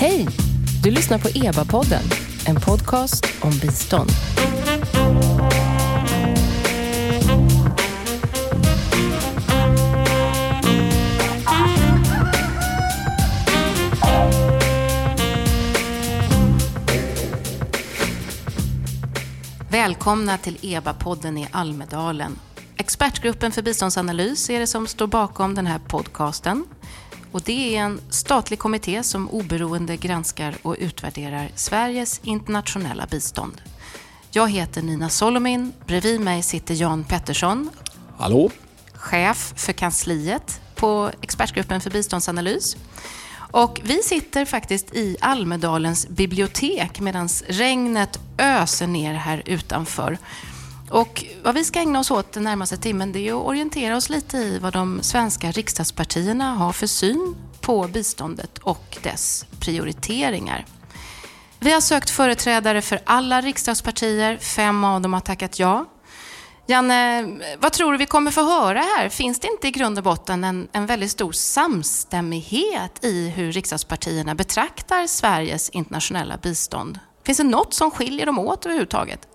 Hej! Du lyssnar på EBA-podden, en podcast om bistånd. Välkomna till EBA-podden i Almedalen. Expertgruppen för biståndsanalys är det som står bakom den här podcasten. Och det är en statlig kommitté som oberoende granskar och utvärderar Sveriges internationella bistånd. Jag heter Nina Solomin. Bredvid mig sitter Jan Pettersson. Hallå? Chef för kansliet på Expertgruppen för biståndsanalys. Och vi sitter faktiskt i Almedalens bibliotek medan regnet öser ner här utanför. Och vad vi ska ägna oss åt den närmaste timmen det är att orientera oss lite i vad de svenska riksdagspartierna har för syn på biståndet och dess prioriteringar. Vi har sökt företrädare för alla riksdagspartier, fem av dem har tackat ja. Janne, vad tror du vi kommer få höra här? Finns det inte i grund och botten en, en väldigt stor samstämmighet i hur riksdagspartierna betraktar Sveriges internationella bistånd? Finns det något som skiljer dem åt överhuvudtaget?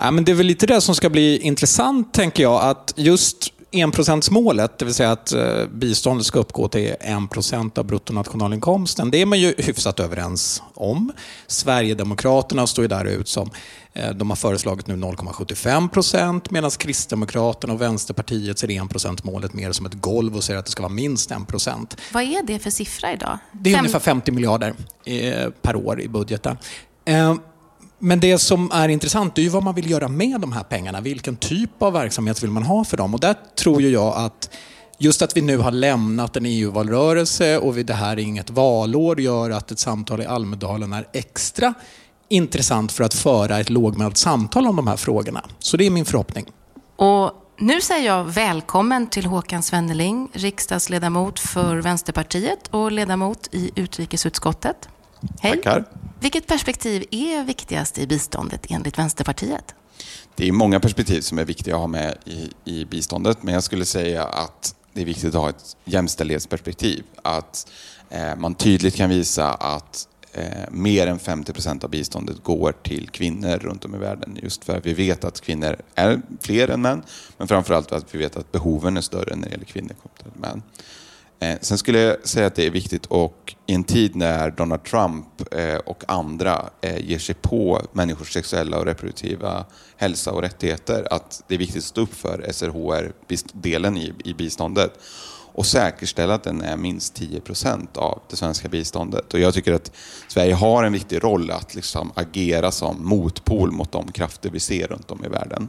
Ja, men det är väl lite det som ska bli intressant, tänker jag. Att just enprocentsmålet, det vill säga att eh, biståndet ska uppgå till 1% av bruttonationalinkomsten, det är man ju hyfsat överens om. Sverigedemokraterna står ju där ut som eh, de har föreslagit nu 0,75 procent medan Kristdemokraterna och Vänsterpartiet ser 1% målet mer som ett golv och säger att det ska vara minst 1 procent. Vad är det för siffra idag? Det är Fem... ungefär 50 miljarder eh, per år i budgeten. Men det som är intressant är ju vad man vill göra med de här pengarna. Vilken typ av verksamhet vill man ha för dem? Och där tror ju jag att just att vi nu har lämnat en EU-valrörelse och det här är inget valår gör att ett samtal i Almedalen är extra intressant för att föra ett lågmält samtal om de här frågorna. Så det är min förhoppning. Och nu säger jag välkommen till Håkan Svenneling, riksdagsledamot för Vänsterpartiet och ledamot i utrikesutskottet. Hej. Tackar. Vilket perspektiv är viktigast i biståndet enligt Vänsterpartiet? Det är många perspektiv som är viktiga att ha med i, i biståndet, men jag skulle säga att det är viktigt att ha ett jämställdhetsperspektiv. Att eh, man tydligt kan visa att eh, mer än 50 procent av biståndet går till kvinnor runt om i världen. Just för att vi vet att kvinnor är fler än män, men framförallt för att vi vet att behoven är större när det gäller kvinnor kontra män. Eh, sen skulle jag säga att det är viktigt och i en tid när Donald Trump eh, och andra eh, ger sig på människors sexuella och reproduktiva hälsa och rättigheter, att det är viktigt att stå upp för SRHR-delen i biståndet och säkerställa att den är minst 10 procent av det svenska biståndet. Och jag tycker att Sverige har en viktig roll att liksom agera som motpol mot de krafter vi ser runt om i världen.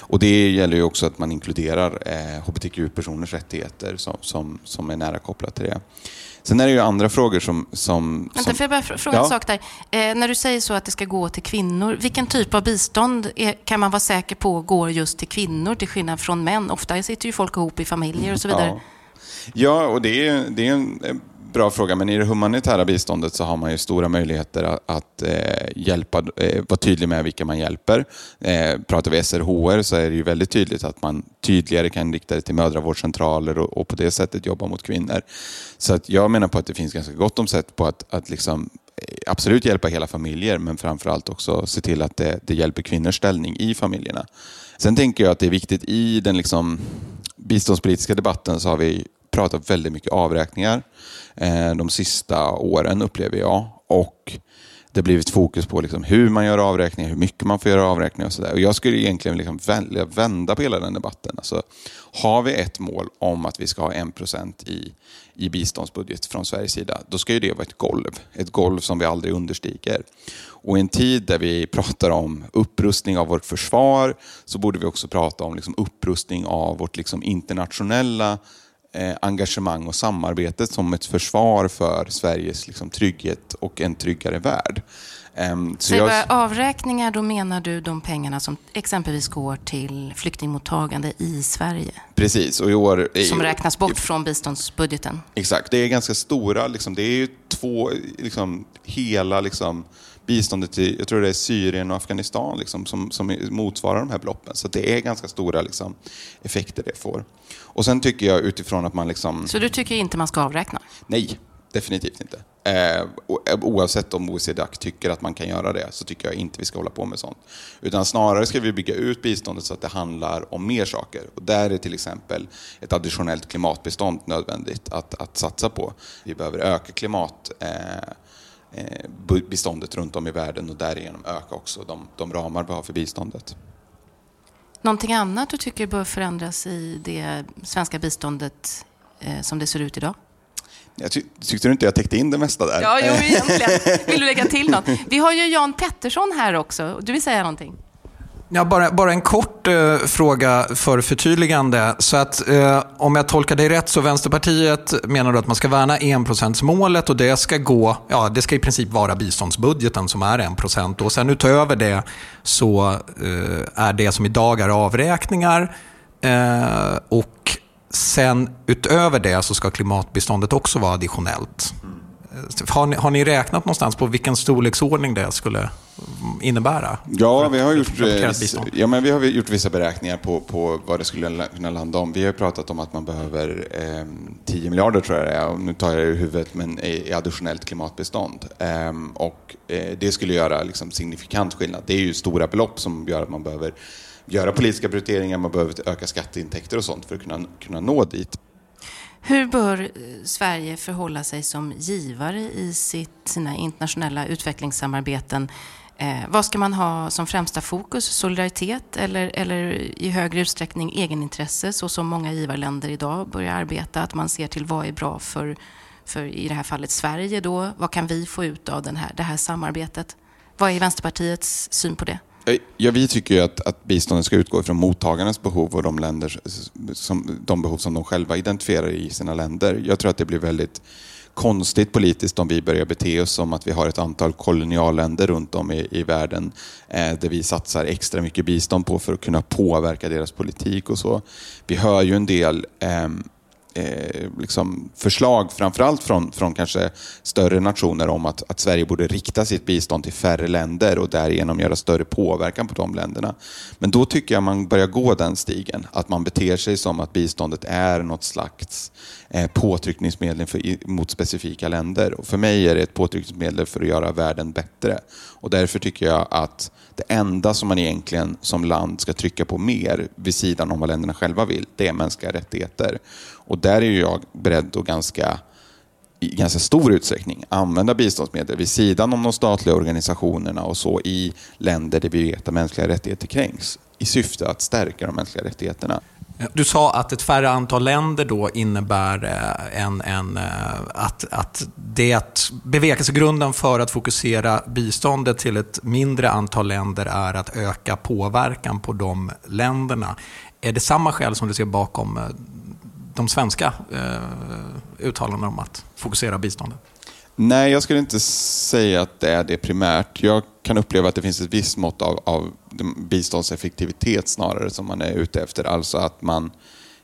Och det gäller ju också att man inkluderar eh, hbtq-personers rättigheter som, som, som är nära kopplat till det. Sen är det ju andra frågor som... som Vänta, får jag bara fråga ja. en sak där? Eh, när du säger så att det ska gå till kvinnor, vilken typ av bistånd är, kan man vara säker på går just till kvinnor till skillnad från män? Ofta sitter ju folk ihop i familjer och så vidare. Ja, ja och det är, det är en bra fråga, men i det humanitära biståndet så har man ju stora möjligheter att, att eh, hjälpa, eh, vara tydlig med vilka man hjälper. Eh, pratar vi SRHR så är det ju väldigt tydligt att man tydligare kan rikta det till mödravårdscentraler och, och på det sättet jobba mot kvinnor. Så att jag menar på att det finns ganska gott om sätt på att, att liksom, eh, absolut hjälpa hela familjer, men framförallt också se till att det, det hjälper kvinnors ställning i familjerna. Sen tänker jag att det är viktigt i den liksom biståndspolitiska debatten så har vi pratat väldigt mycket avräkningar eh, de sista åren upplever jag. Och det har blivit fokus på liksom hur man gör avräkningar, hur mycket man får göra avräkningar och sådär. jag skulle egentligen liksom välja vända på hela den debatten. Alltså, har vi ett mål om att vi ska ha en procent i, i biståndsbudget från Sveriges sida, då ska ju det vara ett golv. Ett golv som vi aldrig understiger. Och i en tid där vi pratar om upprustning av vårt försvar så borde vi också prata om liksom upprustning av vårt liksom internationella Eh, engagemang och samarbete som ett försvar för Sveriges liksom, trygghet och en tryggare värld. Um, så jag... avräkningar, då menar du de pengarna som exempelvis går till flyktingmottagande i Sverige? Precis. Och i år, som räknas bort i, från biståndsbudgeten? Exakt. Det är ganska stora, liksom, det är ju två, liksom, hela liksom, biståndet till, jag tror det är Syrien och Afghanistan liksom, som, som motsvarar de här beloppen. Så det är ganska stora liksom, effekter det får. Och sen tycker jag utifrån att man liksom... Så du tycker inte man ska avräkna? Nej, definitivt inte. Eh, oavsett om OECD-DAC tycker att man kan göra det så tycker jag inte vi ska hålla på med sånt. Utan snarare ska vi bygga ut biståndet så att det handlar om mer saker. Och där är till exempel ett additionellt klimatbistånd nödvändigt att, att satsa på. Vi behöver öka klimatbiståndet eh, runt om i världen och därigenom öka också de, de ramar vi har för biståndet. Någonting annat du tycker bör förändras i det svenska biståndet eh, som det ser ut idag? Jag ty tyckte du inte jag täckte in det mesta där? Ja, jo, egentligen. Vill du lägga till något? Vi har ju Jan Pettersson här också. Du vill säga någonting? Ja, bara, bara en kort eh, fråga för förtydligande. Så att, eh, om jag tolkar dig rätt så Vänsterpartiet menar du att man ska värna enprocentsmålet och det ska gå, ja det ska i princip vara biståndsbudgeten som är 1% och sen utöver det så eh, är det som idag är avräkningar eh, och sen utöver det så ska klimatbiståndet också vara additionellt. Har ni, har ni räknat någonstans på vilken storleksordning det skulle innebära? Ja, vi har gjort, eh, ja, men vi har gjort vissa beräkningar på, på vad det skulle kunna landa om. Vi har pratat om att man behöver eh, 10 miljarder, tror jag det är, och nu tar jag det i huvudet, men i, i additionellt klimatbistånd. Eh, och eh, det skulle göra liksom, signifikant skillnad. Det är ju stora belopp som gör att man behöver göra politiska prioriteringar, man behöver öka skatteintäkter och sånt för att kunna, kunna nå dit. Hur bör eh, Sverige förhålla sig som givare i sitt, sina internationella utvecklingssamarbeten? Eh, vad ska man ha som främsta fokus? Solidaritet eller, eller i högre utsträckning egenintresse så som många givarländer idag börjar arbeta? Att man ser till vad är bra för, för i det här fallet Sverige då? Vad kan vi få ut av den här, det här samarbetet? Vad är Vänsterpartiets syn på det? Eh, ja, vi tycker ju att, att biståndet ska utgå från mottagarnas behov och de, länder som, de behov som de själva identifierar i sina länder. Jag tror att det blir väldigt konstigt politiskt om vi börjar bete oss som att vi har ett antal kolonialländer runt om i, i världen eh, där vi satsar extra mycket bistånd på för att kunna påverka deras politik och så. Vi hör ju en del eh, eh, liksom förslag, framförallt från, från kanske större nationer om att, att Sverige borde rikta sitt bistånd till färre länder och därigenom göra större påverkan på de länderna. Men då tycker jag man börjar gå den stigen, att man beter sig som att biståndet är något slags eh, Eh, påtryckningsmedel för, mot specifika länder. Och för mig är det ett påtryckningsmedel för att göra världen bättre. Och därför tycker jag att det enda som man egentligen som land ska trycka på mer, vid sidan om vad länderna själva vill, det är mänskliga rättigheter. Och där är jag beredd att ganska i ganska stor utsträckning använda biståndsmedel vid sidan om de statliga organisationerna och så i länder där vi vet att mänskliga rättigheter kränks i syfte att stärka de mänskliga rättigheterna. Du sa att ett färre antal länder då innebär eh, en, en, eh, att, att det bevekelsegrunden för att fokusera biståndet till ett mindre antal länder är att öka påverkan på de länderna. Är det samma skäl som du ser bakom eh, de svenska uttalanden om att fokusera biståndet? Nej, jag skulle inte säga att det är det primärt. Jag kan uppleva att det finns ett visst mått av, av biståndseffektivitet snarare som man är ute efter. Alltså att man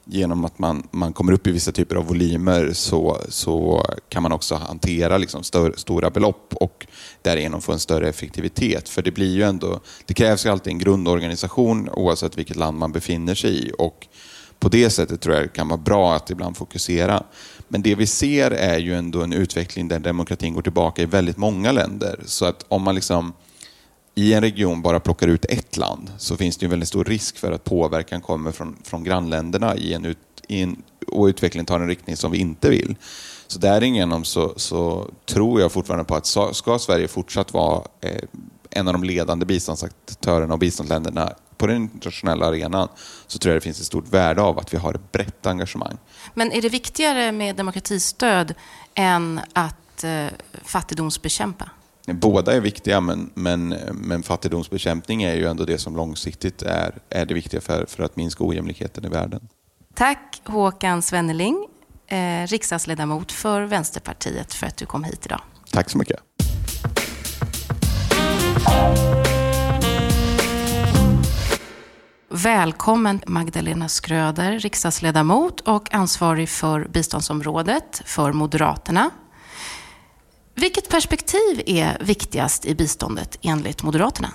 genom att man, man kommer upp i vissa typer av volymer så, så kan man också hantera liksom stör, stora belopp och därigenom få en större effektivitet. För det blir ju ändå, det krävs ju alltid en grundorganisation oavsett vilket land man befinner sig i och på det sättet tror jag det kan vara bra att ibland fokusera. Men det vi ser är ju ändå en utveckling där demokratin går tillbaka i väldigt många länder. Så att om man liksom i en region bara plockar ut ett land så finns det en väldigt stor risk för att påverkan kommer från, från grannländerna i en, ut, i en, och utvecklingen tar en riktning som vi inte vill. Så därigenom så, så tror jag fortfarande på att ska Sverige fortsatt vara eh, en av de ledande biståndsaktörerna och biståndsländerna på den internationella arenan så tror jag det finns ett stort värde av att vi har ett brett engagemang. Men är det viktigare med demokratistöd än att eh, fattigdomsbekämpa? Båda är viktiga, men, men, men fattigdomsbekämpning är ju ändå det som långsiktigt är, är det viktiga för, för att minska ojämlikheten i världen. Tack Håkan Svenneling, eh, riksdagsledamot för Vänsterpartiet, för att du kom hit idag. Tack så mycket. Välkommen Magdalena Skröder, riksdagsledamot och ansvarig för biståndsområdet för Moderaterna. Vilket perspektiv är viktigast i biståndet enligt Moderaterna?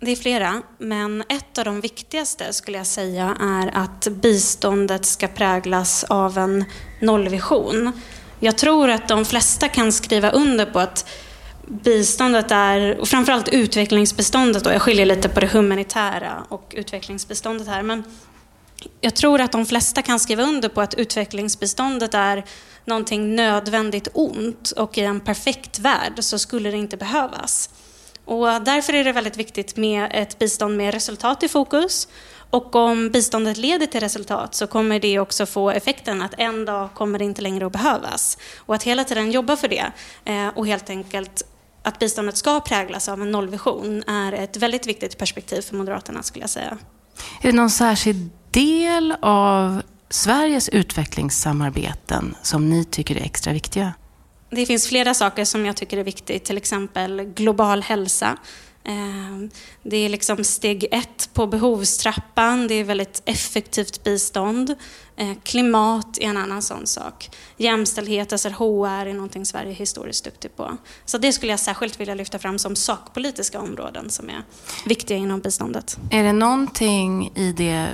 Det är flera, men ett av de viktigaste skulle jag säga är att biståndet ska präglas av en nollvision. Jag tror att de flesta kan skriva under på att biståndet är, och framförallt utvecklingsbiståndet, då, jag skiljer lite på det humanitära och utvecklingsbiståndet här, men jag tror att de flesta kan skriva under på att utvecklingsbiståndet är någonting nödvändigt ont och i en perfekt värld så skulle det inte behövas. Och därför är det väldigt viktigt med ett bistånd med resultat i fokus. Och om biståndet leder till resultat så kommer det också få effekten att en dag kommer det inte längre att behövas. Och att hela tiden jobba för det eh, och helt enkelt att biståndet ska präglas av en nollvision är ett väldigt viktigt perspektiv för Moderaterna skulle jag säga. Är det någon särskild del av Sveriges utvecklingssamarbeten som ni tycker är extra viktiga? Det finns flera saker som jag tycker är viktigt, till exempel global hälsa. Ehm, det är liksom steg ett på behovstrappan, det är väldigt effektivt bistånd. Ehm, klimat är en annan sån sak. Jämställdhet, alltså SRHR är någonting Sverige är historiskt duktigt på. Så det skulle jag särskilt vilja lyfta fram som sakpolitiska områden som är viktiga inom biståndet. Är det någonting i det,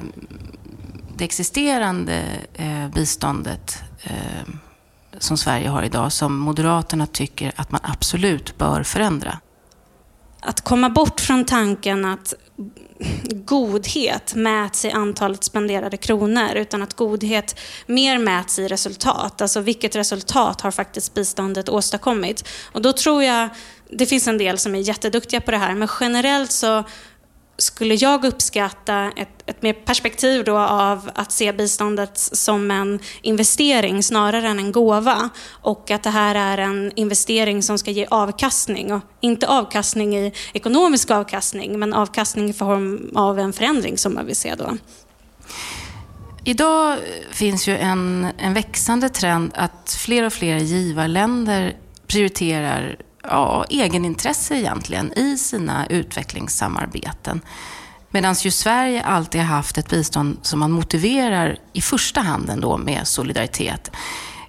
det existerande eh, biståndet eh, som Sverige har idag som Moderaterna tycker att man absolut bör förändra? Att komma bort från tanken att godhet mäts i antalet spenderade kronor utan att godhet mer mäts i resultat. Alltså vilket resultat har faktiskt biståndet åstadkommit? Och då tror jag, det finns en del som är jätteduktiga på det här, men generellt så skulle jag uppskatta ett, ett mer perspektiv då av att se biståndet som en investering snarare än en gåva. Och att det här är en investering som ska ge avkastning. Och inte avkastning i ekonomisk avkastning, men avkastning i form av en förändring som man vill se då. Idag finns ju en, en växande trend att fler och fler givarländer prioriterar ja, egenintresse egentligen i sina utvecklingssamarbeten. Medan ju Sverige alltid har haft ett bistånd som man motiverar i första hand ändå med solidaritet.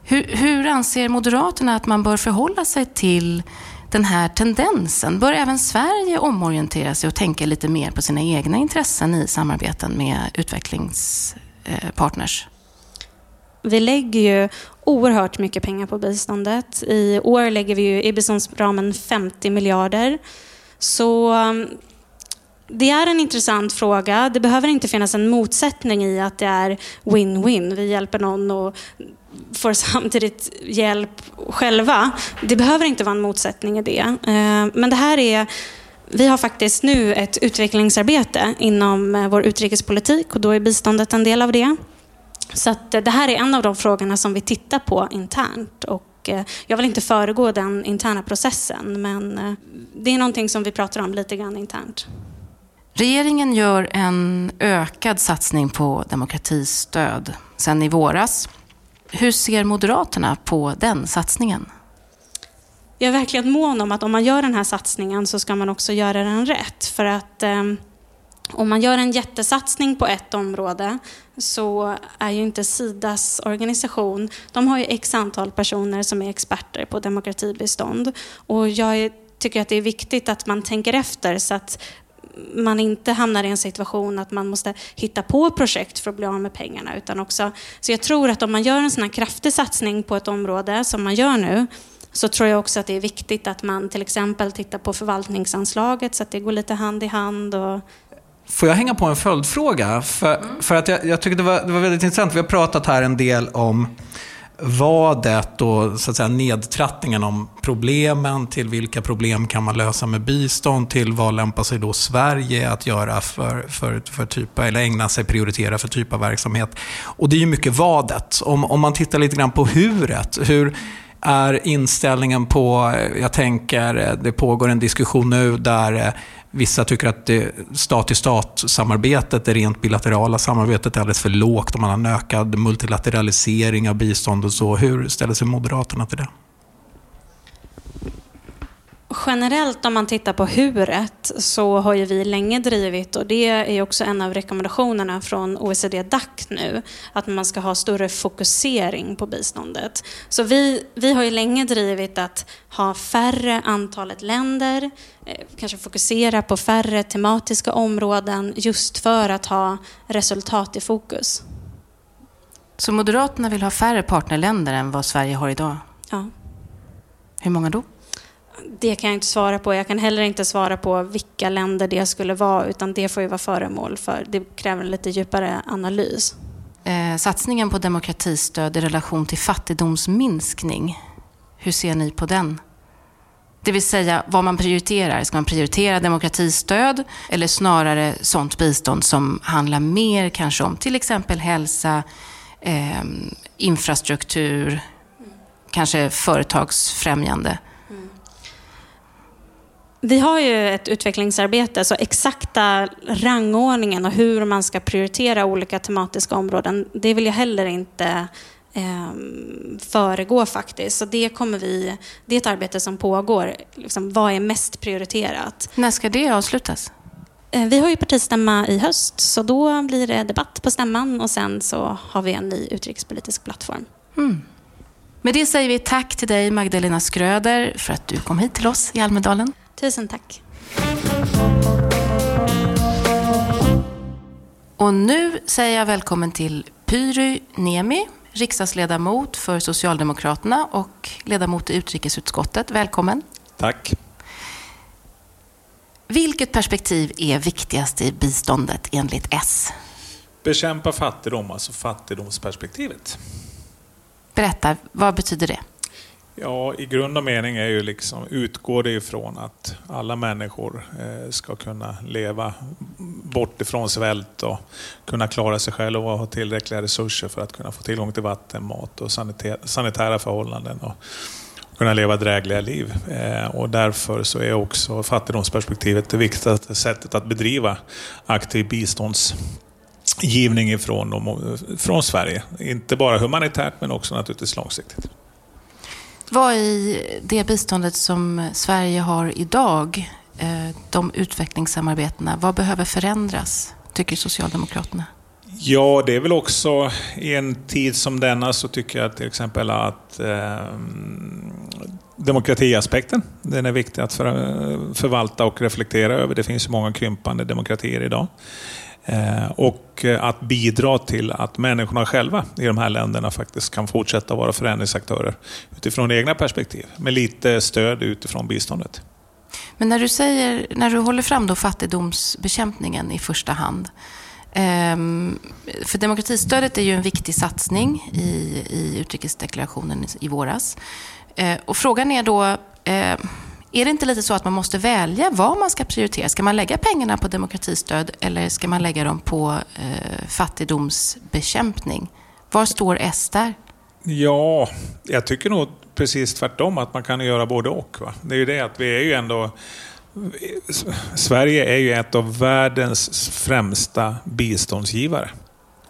Hur, hur anser Moderaterna att man bör förhålla sig till den här tendensen? Bör även Sverige omorientera sig och tänka lite mer på sina egna intressen i samarbeten med utvecklingspartners? Vi lägger ju oerhört mycket pengar på biståndet. I år lägger vi ju i biståndsramen 50 miljarder. Så um, det är en intressant fråga. Det behöver inte finnas en motsättning i att det är win-win. Vi hjälper någon och får samtidigt hjälp själva. Det behöver inte vara en motsättning i det. Eh, men det här är vi har faktiskt nu ett utvecklingsarbete inom eh, vår utrikespolitik och då är biståndet en del av det. Så att det här är en av de frågorna som vi tittar på internt. Och eh, jag vill inte föregå den interna processen, men eh, det är någonting som vi pratar om lite grann internt. Regeringen gör en ökad satsning på demokratistöd sen i våras. Hur ser Moderaterna på den satsningen? Jag är verkligen mån om att om man gör den här satsningen så ska man också göra den rätt. För att eh, om man gör en jättesatsning på ett område så är ju inte Sidas organisation, de har ju x antal personer som är experter på demokratibistånd. Och jag tycker att det är viktigt att man tänker efter så att man inte hamnar i en situation att man måste hitta på projekt för att bli av med pengarna. Utan också, så jag tror att om man gör en sån här kraftig satsning på ett område som man gör nu, så tror jag också att det är viktigt att man till exempel tittar på förvaltningsanslaget så att det går lite hand i hand. Och Får jag hänga på en följdfråga? För, mm. för att jag, jag tycker det var, det var väldigt intressant. Vi har pratat här en del om vadet och så att säga, nedtrattningen om problemen, till vilka problem kan man lösa med bistånd, till vad lämpar sig då Sverige att göra för, för, för typ, eller ägna sig, prioritera för typ av verksamhet. Och det är ju mycket vadet. Om, om man tittar lite grann på huret, hur är inställningen på, jag tänker, det pågår en diskussion nu där eh, Vissa tycker att stat-till-stat-samarbetet, det rent bilaterala samarbetet, är alldeles för lågt om man har en ökad multilateralisering av bistånd och så. Hur ställer sig Moderaterna till det? Generellt om man tittar på huret så har ju vi länge drivit, och det är också en av rekommendationerna från OECD DAC nu, att man ska ha större fokusering på biståndet. Så vi, vi har ju länge drivit att ha färre antalet länder, eh, kanske fokusera på färre tematiska områden just för att ha resultat i fokus. Så Moderaterna vill ha färre partnerländer än vad Sverige har idag? Ja. Hur många då? Det kan jag inte svara på. Jag kan heller inte svara på vilka länder det skulle vara, utan det får ju vara föremål för. Det kräver en lite djupare analys. Eh, satsningen på demokratistöd i relation till fattigdomsminskning, hur ser ni på den? Det vill säga vad man prioriterar. Ska man prioritera demokratistöd eller snarare sånt bistånd som handlar mer kanske om till exempel hälsa, eh, infrastruktur, kanske företagsfrämjande? Vi har ju ett utvecklingsarbete, så exakta rangordningen och hur man ska prioritera olika tematiska områden, det vill jag heller inte eh, föregå faktiskt. Så det kommer vi, det är ett arbete som pågår. Liksom, vad är mest prioriterat? När ska det avslutas? Eh, vi har ju partistämma i höst, så då blir det debatt på stämman och sen så har vi en ny utrikespolitisk plattform. Mm. Med det säger vi tack till dig Magdalena Skröder för att du kom hit till oss i Almedalen. Tusen tack. Och nu säger jag välkommen till Pyry Niemi, riksdagsledamot för Socialdemokraterna och ledamot i utrikesutskottet. Välkommen. Tack. Vilket perspektiv är viktigast i biståndet enligt S? Bekämpa fattigdom, alltså fattigdomsperspektivet. Berätta, vad betyder det? Ja, i grund och mening är ju liksom, utgår det ifrån att alla människor eh, ska kunna leva bort ifrån svält och kunna klara sig själva och ha tillräckliga resurser för att kunna få tillgång till vatten, mat och sanitära förhållanden och kunna leva drägliga liv. Eh, och därför så är också fattigdomsperspektivet det viktigaste sättet att bedriva aktiv biståndsgivning ifrån, eh, från Sverige. Inte bara humanitärt men också naturligtvis långsiktigt. Vad i det biståndet som Sverige har idag, eh, de utvecklingssamarbetena, vad behöver förändras, tycker Socialdemokraterna? Ja, det är väl också i en tid som denna så tycker jag till exempel att eh, demokratiaspekten, den är viktig att för, förvalta och reflektera över. Det finns ju många krympande demokratier idag. Eh, och eh, att bidra till att människorna själva i de här länderna faktiskt kan fortsätta vara förändringsaktörer utifrån egna perspektiv, med lite stöd utifrån biståndet. Men när du, säger, när du håller fram då fattigdomsbekämpningen i första hand, ehm, för demokratistödet är ju en viktig satsning i, i utrikesdeklarationen i våras. Eh, och frågan är då, är det inte lite så att man måste välja vad man ska prioritera? Ska man lägga pengarna på demokratistöd eller ska man lägga dem på eh, fattigdomsbekämpning? Var står S där? Ja, jag tycker nog precis tvärtom, att man kan göra både och. Va? Det är ju det att vi är ju ändå... Sverige är ju ett av världens främsta biståndsgivare.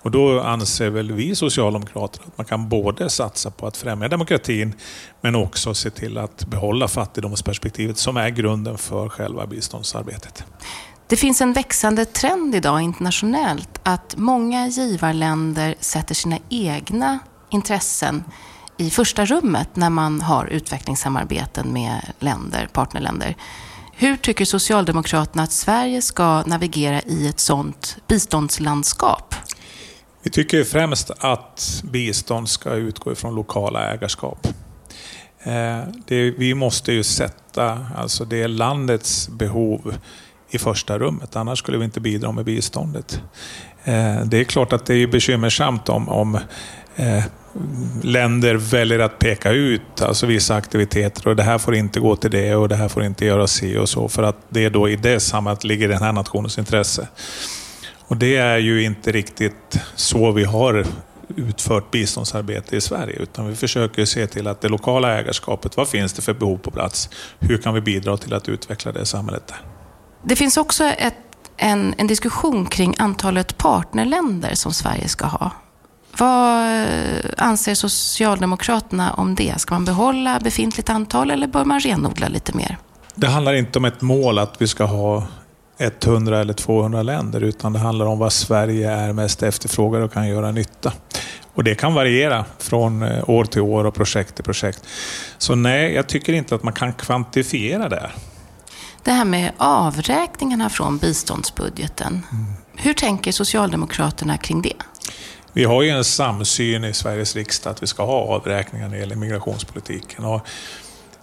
Och då anser väl vi socialdemokrater att man kan både satsa på att främja demokratin men också se till att behålla fattigdomsperspektivet som är grunden för själva biståndsarbetet. Det finns en växande trend idag internationellt att många givarländer sätter sina egna intressen i första rummet när man har utvecklingssamarbeten med länder, partnerländer. Hur tycker Socialdemokraterna att Sverige ska navigera i ett sådant biståndslandskap? Vi tycker främst att bistånd ska utgå ifrån lokala ägarskap. Eh, det, vi måste ju sätta alltså det landets behov i första rummet, annars skulle vi inte bidra med biståndet. Eh, det är klart att det är bekymmersamt om, om eh, länder väljer att peka ut alltså vissa aktiviteter och det här får inte gå till det och det här får inte göra si och så för att det då i det sammanhanget ligger den här nationens intresse. Och det är ju inte riktigt så vi har utfört biståndsarbete i Sverige, utan vi försöker se till att det lokala ägarskapet, vad finns det för behov på plats? Hur kan vi bidra till att utveckla det samhället där? Det finns också ett, en, en diskussion kring antalet partnerländer som Sverige ska ha. Vad anser Socialdemokraterna om det? Ska man behålla befintligt antal eller bör man renodla lite mer? Det handlar inte om ett mål att vi ska ha 100 eller 200 länder, utan det handlar om vad Sverige är mest efterfrågade och kan göra nytta. Och Det kan variera från eh, år till år och projekt till projekt. Så nej, jag tycker inte att man kan kvantifiera det. Det här med avräkningarna från biståndsbudgeten. Mm. Hur tänker Socialdemokraterna kring det? Vi har ju en samsyn i Sveriges riksdag att vi ska ha avräkningar när det gäller migrationspolitiken. Och,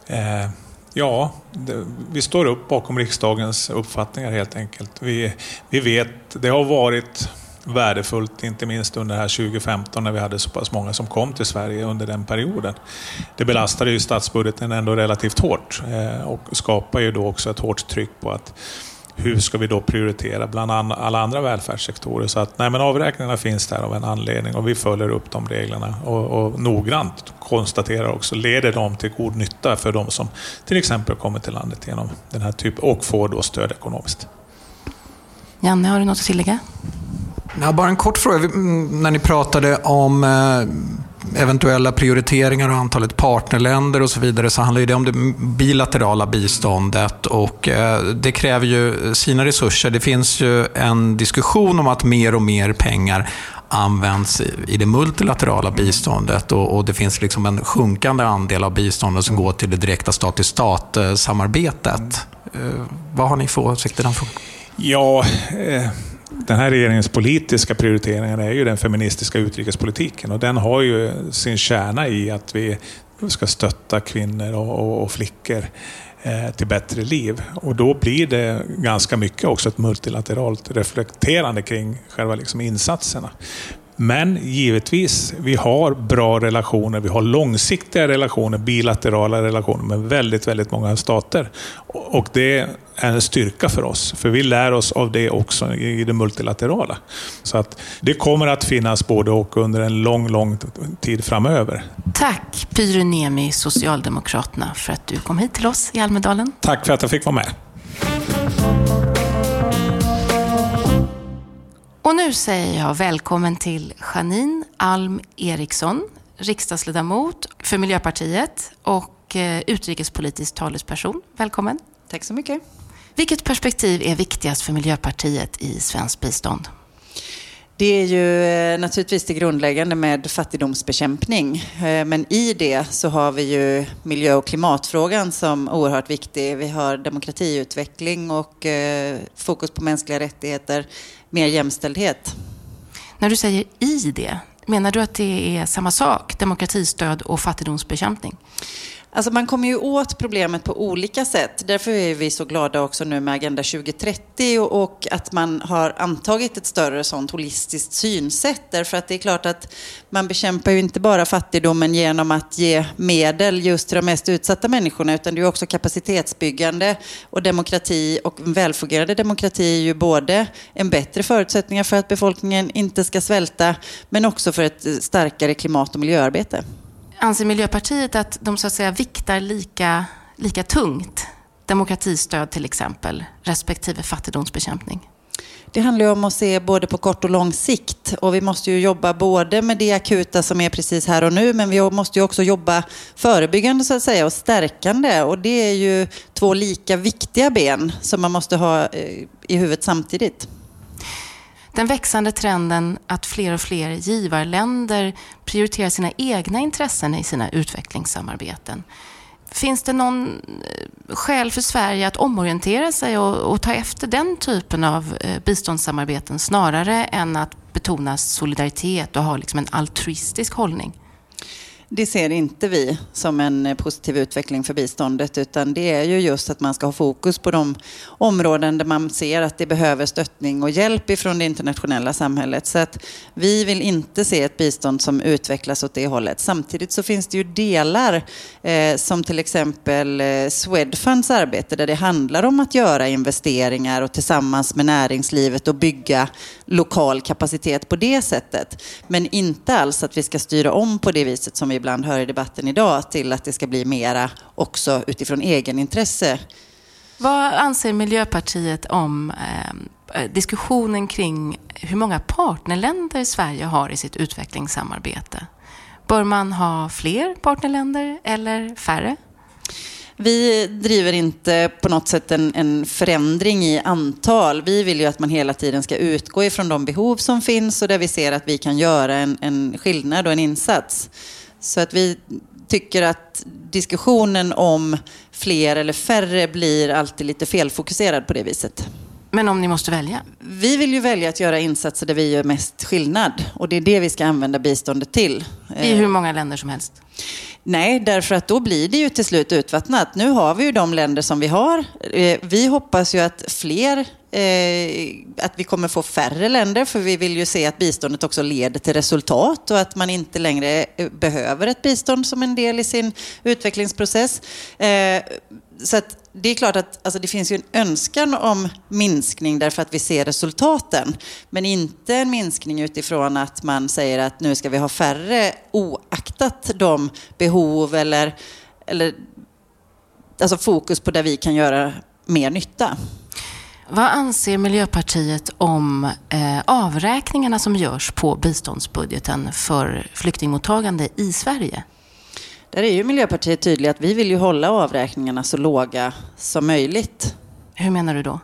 eh, ja, det, vi står upp bakom riksdagens uppfattningar helt enkelt. Vi, vi vet, det har varit värdefullt, inte minst under här 2015 när vi hade så pass många som kom till Sverige under den perioden. Det belastade ju statsbudgeten ändå relativt hårt eh, och skapar ju då också ett hårt tryck på att hur ska vi då prioritera bland alla andra välfärdssektorer? Så att nej, men avräkningarna finns där av en anledning och vi följer upp de reglerna och, och noggrant konstaterar också, leder de till god nytta för de som till exempel kommer till landet genom den här typen och får då stöd ekonomiskt. Janne, har du något att tillägga? Ja, bara en kort fråga. Mm, när ni pratade om eh, eventuella prioriteringar och antalet partnerländer och så vidare så handlar det om det bilaterala biståndet och eh, det kräver ju sina resurser. Det finns ju en diskussion om att mer och mer pengar används i det multilaterala biståndet och, det finns liksom en sjunkande andel av biståndet som går till det direkta stat-till-stat-samarbetet. Eh, vad har ni för åsikter i den frågan? Ja, eh den här regeringens politiska prioriteringar är ju den feministiska utrikespolitiken och den har ju sin kärna i att vi ska stötta kvinnor och, och flickor eh, till bättre liv. Och då blir det ganska mycket också ett multilateralt reflekterande kring själva liksom insatserna. Men givetvis, vi har bra relationer, vi har långsiktiga relationer, bilaterala relationer med väldigt, väldigt många stater. Och det är en styrka för oss, för vi lär oss av det också i det multilaterala. Så att det kommer att finnas både och under en lång, lång tid framöver. Tack Pyry Niemi, Socialdemokraterna, för att du kom hit till oss i Almedalen. Tack för att jag fick vara med. Och nu säger jag välkommen till Janine Alm Eriksson, riksdagsledamot för Miljöpartiet och eh, utrikespolitisk talesperson. Välkommen. Tack så mycket. Vilket perspektiv är viktigast för Miljöpartiet i svenskt bistånd? Det är ju eh, naturligtvis det grundläggande med fattigdomsbekämpning. Eh, men i det så har vi ju miljö och klimatfrågan som oerhört viktig. Vi har demokratiutveckling och fokus på mänskliga rättigheter mer jämställdhet. När du säger i det, menar du att det är samma sak, demokratistöd och fattigdomsbekämpning? Alltså man kommer ju åt problemet på olika sätt. Därför är vi så glada också nu med Agenda 2030 och att man har antagit ett större sånt holistiskt synsätt. Därför att det är klart att man bekämpar ju inte bara fattigdomen genom att ge medel just till de mest utsatta människorna utan det är också kapacitetsbyggande och demokrati och en välfungerande demokrati är ju både en bättre förutsättning för att befolkningen inte ska svälta men också för ett starkare klimat och miljöarbete. Anser Miljöpartiet att de så att säga viktar lika, lika tungt, demokratistöd till exempel, respektive fattigdomsbekämpning? Det handlar ju om att se både på kort och lång sikt. Och vi måste ju jobba både med det akuta som är precis här och nu, men vi måste ju också jobba förebyggande så att säga och stärkande. Och det är ju två lika viktiga ben som man måste ha eh, i huvudet samtidigt. Den växande trenden att fler och fler givarländer prioriterar sina egna intressen i sina utvecklingssamarbeten. Finns det någon eh, skäl för Sverige att omorientera sig och, och ta efter den typen av eh, biståndssamarbeten snarare än att betona solidaritet och ha liksom en altruistisk hållning? Det ser inte vi som en eh, positiv utveckling för biståndet utan det är ju just att man ska ha fokus på de områden där man ser att det behöver stöttning och hjälp ifrån det internationella samhället. Så att vi vill inte se ett bistånd som utvecklas åt det hållet. Samtidigt så finns det ju delar eh, som till exempel eh, Swedfunds arbete där det handlar om att göra investeringar och tillsammans med näringslivet och bygga lokal kapacitet på det sättet. Men inte alls att vi ska styra om på det viset som vi ibland hör i debatten idag till att det ska bli mera också utifrån egenintresse. Vad anser Miljöpartiet om eh, diskussionen kring hur många partnerländer Sverige har i sitt utvecklingssamarbete? Bör man ha fler partnerländer eller färre? Vi driver inte på något sätt en, en, förändring i antal. Vi vill ju att man hela tiden ska utgå ifrån de behov som finns och där vi ser att vi kan göra en, en skillnad och en insats. Så att vi tycker att diskussionen om fler eller färre blir alltid lite felfokuserad på det viset. Men om ni måste välja? Vi vill ju välja att göra insatser där vi gör mest skillnad. Och det är det vi ska använda biståndet till. I hur många länder som helst? Nej, därför att då blir det ju till slut utvattnat. Nu har vi ju de länder som vi har. Eh, vi hoppas ju att fler, eh, Eh, att vi kommer få färre länder, för vi vill ju se att biståndet också leder till resultat och att man inte längre eh, behöver ett bistånd som en del i sin utvecklingsprocess. Eh, så att det är klart att alltså det finns ju en önskan om minskning därför att vi ser resultaten. Men inte en minskning utifrån att man säger att nu ska vi ha färre oaktat de behov eller, eller alltså fokus på där vi kan göra mer nytta. Vad anser Miljöpartiet om eh, avräkningarna som görs på biståndsbudgeten för flyktingmottagande i Sverige? Där är ju Miljöpartiet tydliga att vi vill ju hålla avräkningarna så låga som möjligt. Hur menar du då?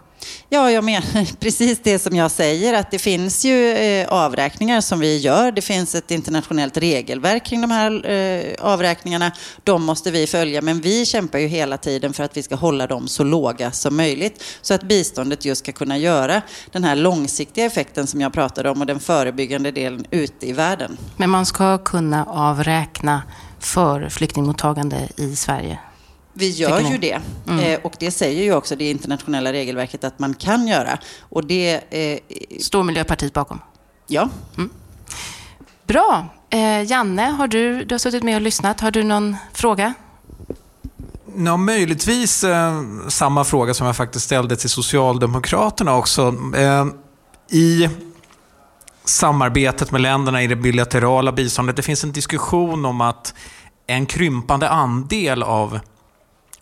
Ja, jag menar precis det som jag säger, att det finns ju eh, avräkningar som vi gör. Det finns ett internationellt regelverk kring de här eh, avräkningarna. De måste vi följa, men vi kämpar ju hela tiden för att vi ska hålla dem så låga som möjligt. Så att biståndet just ska kunna göra den här långsiktiga effekten som jag pratade om och den förebyggande delen ute i världen. Men man ska kunna avräkna för flyktingmottagande i Sverige? Vi gör ju det. Mm. Eh, och det säger ju också det internationella regelverket att man kan göra. Och det... Eh, Står Miljöpartiet bakom? Ja. Mm. Bra. Eh, Janne, har du, du har suttit med och lyssnat. Har du någon fråga? Ja, möjligtvis eh, samma fråga som jag faktiskt ställde till Socialdemokraterna också. Eh, I samarbetet med länderna i det bilaterala biståndet. Det finns en diskussion om att en krympande andel av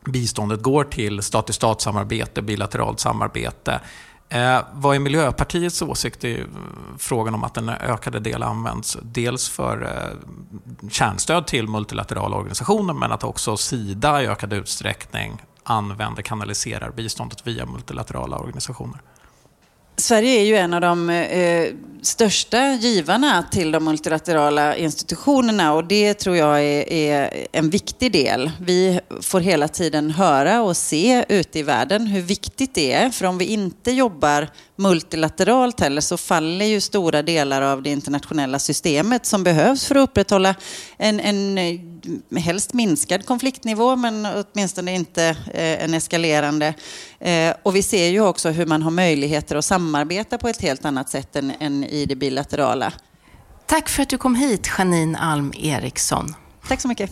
biståndet går till stat-till-stat-samarbete, bilateralt samarbete. Eh, vad är Miljöpartiets åsikt i frågan om att en ökade del används dels för eh, kärnstöd till multilaterala organisationer men att också Sida i ökad utsträckning använder, kanaliserar biståndet via multilaterala organisationer? Sverige är ju en av de eh, största givarna till de multilaterala institutionerna och det tror jag är, är, en viktig del. Vi får hela tiden höra och se ute i världen hur viktigt det är. För om vi inte jobbar multilateralt heller så faller ju stora delar av det internationella systemet som behövs för att upprätthålla en, en helst minskad konfliktnivå men åtminstone inte eh, en eskalerande. Eh, och vi ser ju också hur man har möjligheter att samarbeta på ett helt annat sätt än, än i det bilaterala. Tack för att du kom hit, Janine Alm Eriksson. Tack så mycket.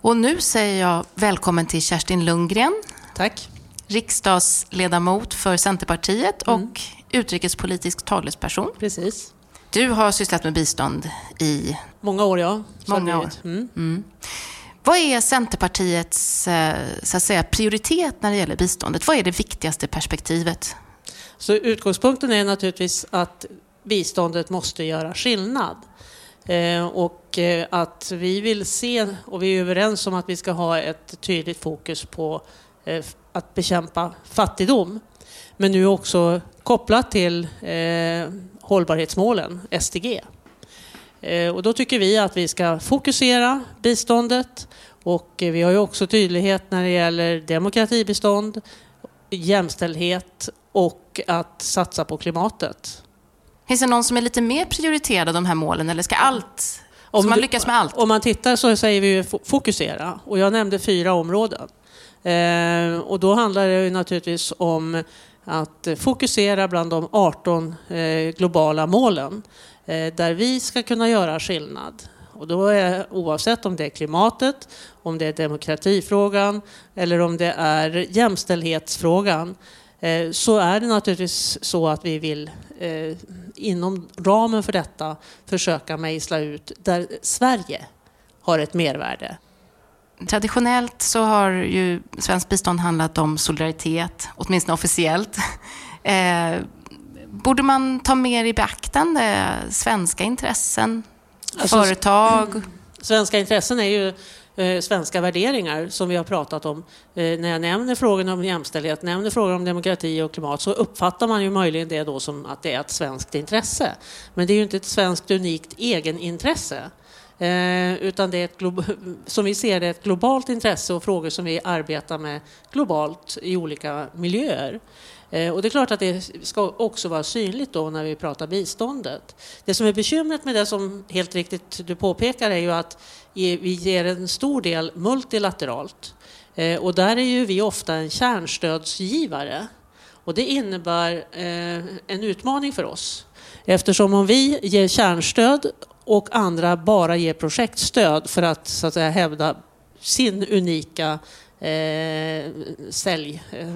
Och nu säger jag välkommen till Kerstin Lundgren. Tack. Riksdagsledamot för Centerpartiet mm. Utrikespolitisk talesperson. Precis. Du har sysslat med bistånd i... Många år, ja. Många år. Mm. Mm. Vad är Centerpartiets eh, så att säga, prioritet när det gäller biståndet? Vad är det viktigaste perspektivet? Så utgångspunkten är naturligtvis att biståndet måste göra skillnad. Eh, och eh, att vi vill se, och vi är överens om att vi ska ha ett tydligt fokus på att bekämpa fattigdom. Men nu också kopplat till hållbarhetsmålen, SDG. Eh, och då tycker vi att vi ska fokusera biståndet och vi har ju också tydlighet när det gäller demokratibistånd, jämställdhet och att satsa på klimatet. Finns det någon som är lite mer prioriterad av de här målen eller ska allt om så man lyckas med allt? Om man tittar så säger vi fokusera och jag nämnde fyra områden. Eh, och då handlar det naturligtvis om att eh, fokusera bland de 18 eh, globala målen. Eh, där vi ska kunna göra skillnad. Och då är, oavsett om det är klimatet, om det är demokratifrågan eller om det är jämställdhetsfrågan så är det naturligtvis så att vi vill inom ramen för detta försöka mejsla ut där Sverige har ett mervärde. Traditionellt så har ju svenskt bistånd handlat om solidaritet, åtminstone officiellt. Borde man ta mer i beaktande svenska intressen, alltså, företag? Svenska intressen är ju eh, svenska värderingar som vi har pratat om. Eh, när jag nämner frågan om jämställdhet, nämner frågan om demokrati och klimat så uppfattar man ju möjligen det då som att det är ett svenskt intresse. Men det är ju inte ett svenskt unikt egenintresse Eh, Eh, utan det är ett som vi ser det ett globalt intresse och frågor som vi arbetar med globalt i olika miljöer. Eh, och det är klart att det ska också vara synligt då när vi pratar biståndet. Det som är bekymret med det som helt riktigt du påpekar är ju att vi ger en stor del multilateralt. Eh, och där är ju vi ofta en kärnstödsgivare. Och det innebär en utmaning för oss. Eftersom om vi ger kärnstöd och andra bara ger projektstöd för att, så att säga, hävda sin unika eh, sälj... Eh,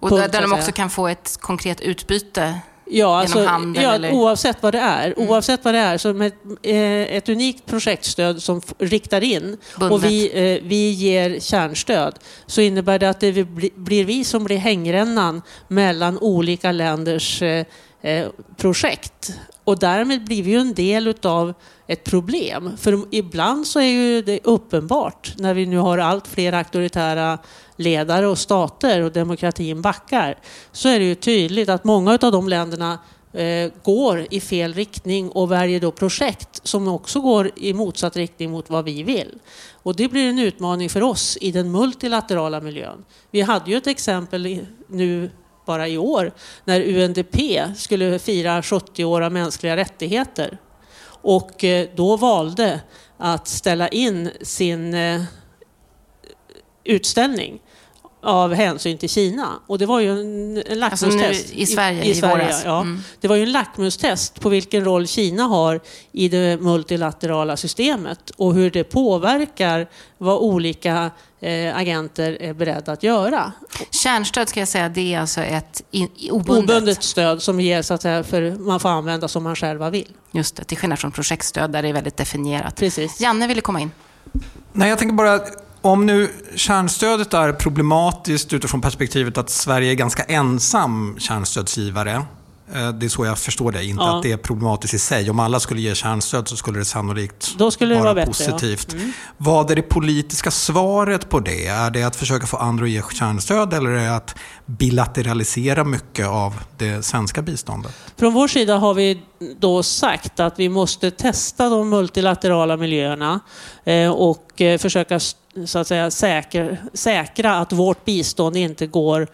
och punkt, där de också kan få ett konkret utbyte Ja, alltså, handel, ja eller? oavsett vad det är. Mm. Oavsett vad det är, så med eh, ett unikt projektstöd som riktar in Bundet. och vi, eh, vi ger kärnstöd så innebär det att det blir vi som blir hängrännan mellan olika länders eh, eh projekt. Och därmed blir vi ju en del av ett problem. För ibland så är ju det uppenbart när vi nu har allt fler auktoritära ledare och stater och demokratin backar så är det ju tydligt att många av de länderna eh, går i fel riktning och väljer då projekt som också går i motsatt riktning mot vad vi vill. Och det blir en utmaning för oss i den multilaterala miljön. Vi hade ju ett exempel nu bara i år när UNDP skulle fira 70 år av mänskliga rättigheter och eh, då valde att ställa in sin eh, utställning av hänsyn till Kina. Och det var ju en, en lackmustest. Alltså i Sverige i, i, Sverige, våras. Ja. Mm. Det var ju en lackmustest på vilken roll Kina har i det multilaterala systemet och hur det påverkar vad olika agenter är beredda att göra. Kärnstöd ska jag säga, det är alltså ett in, obundet. obundet stöd som ges så att säga, för man får använda som man själva vill. Just det, till skillnad från projektstöd där det är väldigt definierat. Precis. Janne ville komma in. Nej, jag tänker bara om nu kärnstödet är problematiskt utifrån perspektivet att Sverige är ganska ensam kärnstödsgivare. Eh, det är så jag förstår det, inte ja. att det är problematiskt i sig. Om alla skulle ge kärnstöd så skulle det sannolikt Då skulle det vara, vara bättre, positivt. Ja. Mm. Vad är det politiska svaret på det? Är det att försöka få andra att ge kärnstöd eller är det att bilateralisera mycket av det svenska biståndet? Från vår sida har vi då sagt att vi måste testa de multilaterala miljöerna eh, och eh, försöka så att säga, säkra, säkra att vårt bistånd inte går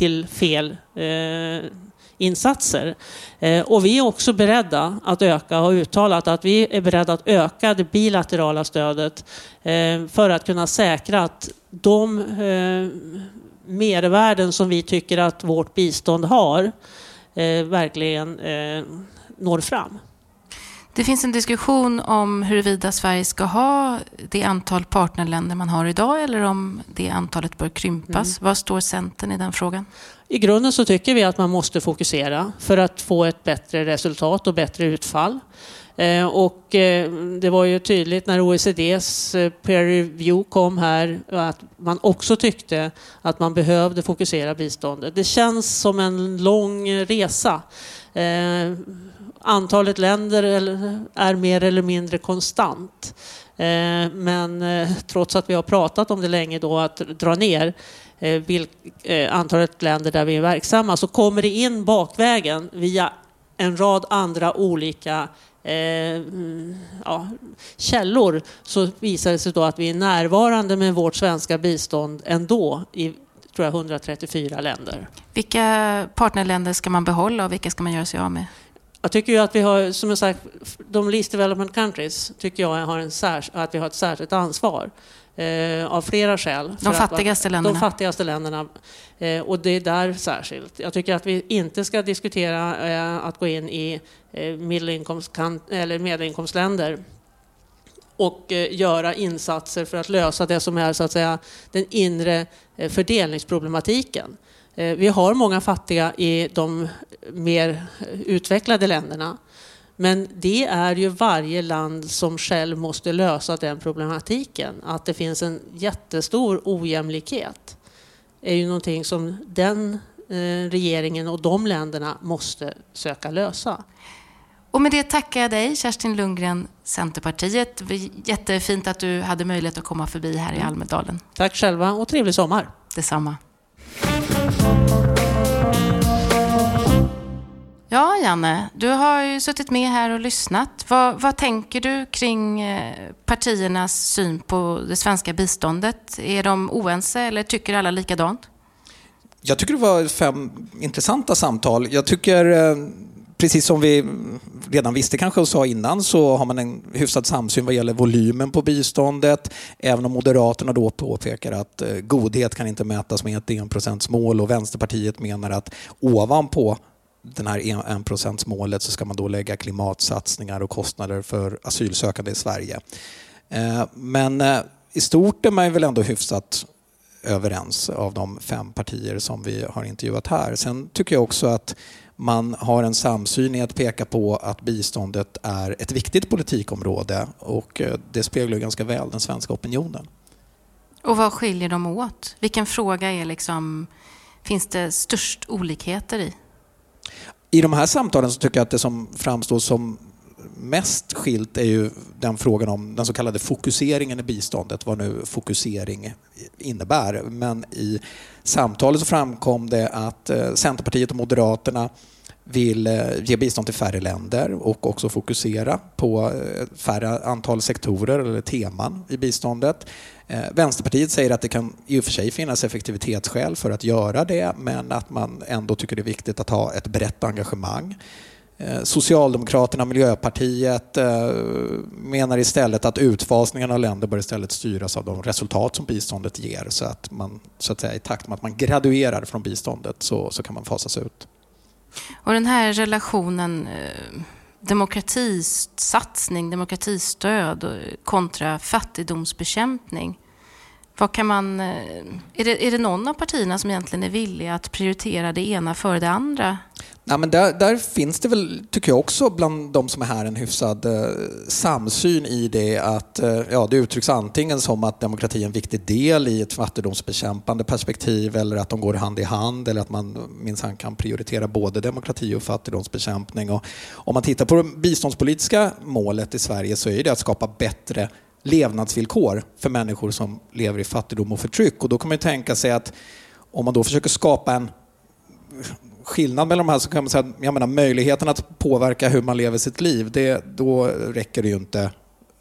till fel eh, insatser. Eh, och vi är också beredda att öka och har uttalat att vi är beredda att öka det bilaterala stödet eh, för att kunna säkra att de eh, mervärden som vi tycker att vårt bistånd har eh, verkligen eh, når fram. Det finns en diskussion om huruvida Sverige ska ha det antal partnerländer man har idag eller om det antalet bör krympas. Mm. Vad står Centern i den frågan? I grunden så tycker vi att man måste fokusera för att få ett bättre resultat och bättre utfall. Eh, och eh, det var ju tydligt när OECDs eh, peer review kom här att man också tyckte att man behövde fokusera biståndet. Det känns som en lång resa antalet länder är mer eller mindre konstant. Eh, men eh, trots att vi har pratat om det länge då att dra ner eh, antalet länder där vi är verksamma så kommer det in bakvägen via en rad andra olika ja, källor så visar det sig då att vi är närvarande med vårt svenska bistånd ändå i tror jag, 134 länder. Vilka partnerländer ska man behålla och vilka ska man göra sig av med? Jag tycker ju att vi har, som jag sagt, de least development countries tycker jag har en särs, att vi har ett särskilt ansvar. Eh, av flera skäl. De fattigaste att, länderna? De fattigaste länderna. Eh, och det är där särskilt. Jag tycker att vi inte ska diskutera eh, att gå in i eh, eller medelinkomstländer och eh, göra insatser för att lösa det som är så att säga, den inre eh, fördelningsproblematiken. Eh, vi har många fattiga i de mer utvecklade länderna. Men det är ju varje land som själv måste lösa den problematiken. Att det finns en jättestor ojämlikhet är ju någonting som den eh, regeringen och de länderna måste söka lösa. Och med det tackar jag dig, Kerstin Lundgren, Centerpartiet. Jättefint att du hade möjlighet att komma förbi här i mm. Almedalen. Tack själva och trevlig sommar. Detsamma. Ja, Janne, du har ju suttit med här och lyssnat. Vad, vad tänker du kring eh, partiernas syn på det svenska biståndet? Är de oense eller tycker alla likadant? Jag tycker det var fem intressanta samtal. Jag tycker, eh, precis som vi redan visste kanske och sa innan, så har man en hyfsad samsyn vad gäller volymen på biståndet. Även om Moderaterna då påpekar att eh, godhet kan inte mätas med ett enprocentsmål och Vänsterpartiet menar att ovanpå den här enprocentsmålet så ska man då lägga klimatsatsningar och kostnader för asylsökande i Sverige. Eh, men eh, i stort är man väl ändå hyfsat överens av de fem partier som vi har intervjuat här. Sen tycker jag också att man har en samsyn i att peka på att biståndet är ett viktigt politikområde och eh, det speglar ganska väl den svenska opinionen. Och vad skiljer dem åt? Vilken fråga är liksom, finns det störst olikheter i? I de här samtalen så tycker jag att det som framstår som mest skilt är ju den frågan om den så kallade fokuseringen i biståndet, vad nu fokusering innebär. Men i samtalet så framkom det att eh, Centerpartiet och Moderaterna vill eh, ge bistånd till färre länder och också fokusera på eh, färre antal sektorer eller teman i biståndet. Vänsterpartiet säger att det kan i och för sig finnas effektivitetsskäl för att göra det men att man ändå tycker det är viktigt att ha ett brett engagemang. Eh, Socialdemokraterna och Miljöpartiet eh, menar istället att utfasningen av länder bör istället styras av de resultat som biståndet ger så att man så att säga, i takt med att man graduerar från biståndet så, så kan man fasas ut. Och den här relationen eh, demokratisatsning, demokratistöd kontra fattigdomsbekämpning vad kan man, är, det, är det någon av partierna som egentligen är villig att prioritera det ena före det andra? Ja, men där, där, finns det väl, tycker jag också, bland de som är här en hyfsad eh, samsyn i det att eh, ja, det uttrycks antingen som att demokrati är en viktig del i ett fattigdomsbekämpande perspektiv eller att de går hand i hand eller att man minsann kan prioritera både demokrati och fattigdomsbekämpning. Och om man tittar på det biståndspolitiska målet i Sverige så är det att skapa bättre levnadsvillkor för människor som lever i fattigdom och förtryck. Och då kan man tänka sig att om man då försöker skapa en skillnad mellan de här så kan man säga att jag menar, möjligheten att påverka hur man lever sitt liv, det, då räcker det ju inte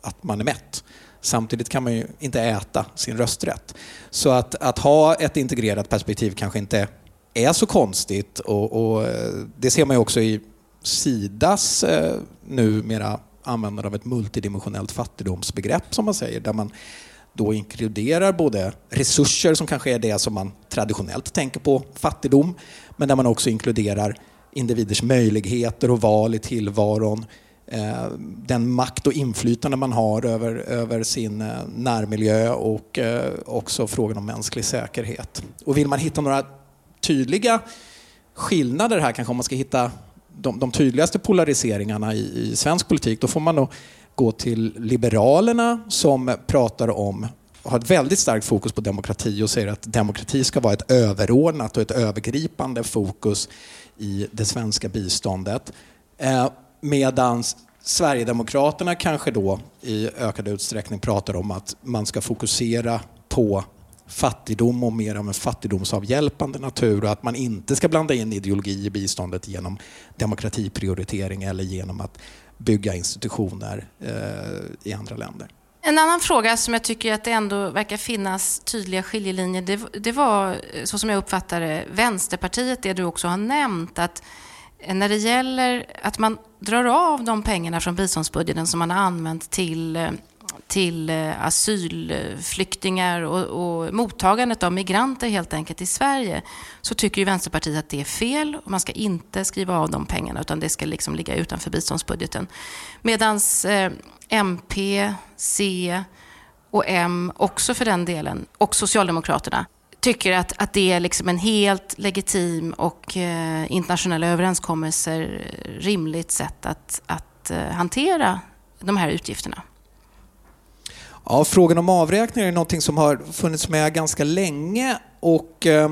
att man är mätt. Samtidigt kan man ju inte äta sin rösträtt. Så att, att ha ett integrerat perspektiv kanske inte är så konstigt och, och eh, det ser man ju också i Sidas eh, numera användande av ett multidimensionellt fattigdomsbegrepp som man säger, där man då inkluderar både resurser som kanske är det som man traditionellt tänker på fattigdom, men där man också inkluderar individers möjligheter och val i tillvaron, eh, den makt och inflytande man har över, över sin eh, närmiljö och eh, också frågan om mänsklig säkerhet. Och vill man hitta några tydliga skillnader här, kanske om man ska hitta de, de tydligaste polariseringarna i, i svensk politik, då får man nog gå till Liberalerna som pratar om har ett väldigt starkt fokus på demokrati och säger att demokrati ska vara ett överordnat och ett övergripande fokus i det svenska biståndet. Eh, Medan Sverigedemokraterna kanske då i ökad utsträckning pratar om att man ska fokusera på fattigdom och mer av en fattigdomsavhjälpande natur och att man inte ska blanda in ideologi i biståndet genom demokratiprioritering eller genom att bygga institutioner eh, i andra länder. En annan fråga som jag tycker att det ändå verkar finnas tydliga skiljelinjer, det, det var, så som jag uppfattar det, Vänsterpartiet, det du också har nämnt, att eh, när det gäller att man drar av de pengarna från biståndsbudgeten som man har använt till eh, till eh, asylflyktingar och, och mottagandet av migranter helt enkelt i Sverige så tycker ju Vänsterpartiet att det är fel och man ska inte skriva av de pengarna utan det ska liksom ligga utanför biståndsbudgeten. Medan eh, MP, C och M också för den delen och Socialdemokraterna tycker att, att det är liksom en helt legitim och eh, internationella överenskommelser eh, rimligt sätt att, att eh, hantera de här utgifterna. Ja, frågan om avräkningar är någonting som har funnits med ganska länge och eh,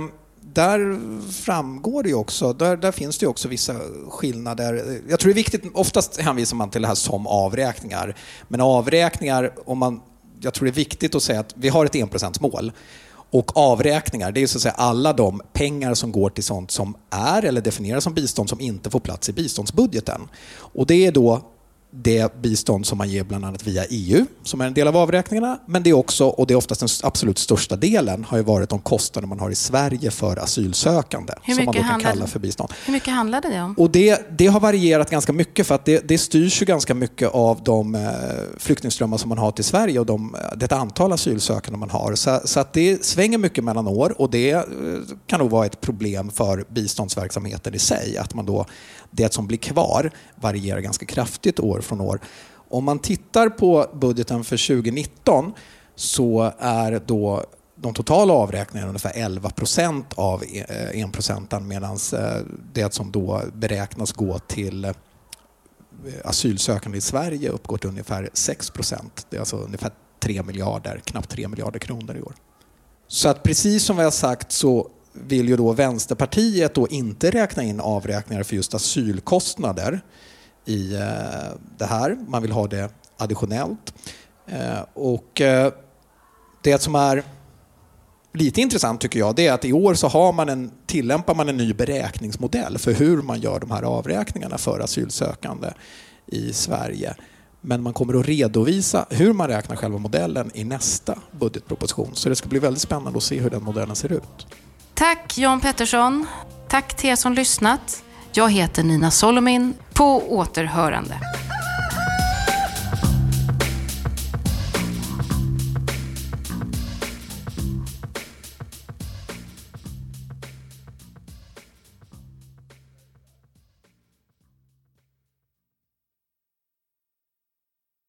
där framgår det ju också, där, där finns det ju också vissa skillnader. Jag tror det är viktigt, oftast hänvisar man till det här som avräkningar, men avräkningar, om man, jag tror det är viktigt att säga att vi har ett enprocentsmål Och avräkningar, det är så att säga alla de pengar som går till sånt som är eller definieras som bistånd som inte får plats i biståndsbudgeten. Och det är då det bistånd som man ger bland annat via EU, som är en del av avräkningarna. Men det är också, och det är oftast den absolut största delen, har ju varit de kostnader man har i Sverige för asylsökande. Hur som man då kan handlar- kalla för bistånd. Hur mycket handlade det om? Och det, det har varierat ganska mycket för att det, det styrs ju ganska mycket av de eh, flyktingströmmar som man har till Sverige och de, det antal asylsökande man har. Så, så att det svänger mycket mellan år och det eh, kan nog vara ett problem för biståndsverksamheten i sig. Att man då, det som blir kvar varierar ganska kraftigt år från år. Om man tittar på budgeten för 2019 så är då de totala avräkningarna ungefär 11 procent av eh, enprocenten medan eh, det som då beräknas gå till eh, asylsökande i Sverige uppgår till ungefär 6 procent. Det är alltså ungefär 3 miljarder, knappt 3 miljarder kronor i år. Så att precis som vi har sagt så vill ju då Vänsterpartiet då inte räkna in avräkningar för just asylkostnader i eh, det här. Man vill ha det additionellt. Eh, och eh, det som är lite intressant tycker jag, det är att i år så har man en, tillämpar man en ny beräkningsmodell för hur man gör de här avräkningarna för asylsökande i Sverige. Men man kommer att redovisa hur man räknar själva modellen i nästa budgetproposition. Så det ska bli väldigt spännande att se hur den modellen ser ut. Tack Jan Pettersson. Tack till er som lyssnat. Jag heter Nina Solomin. På återhörande.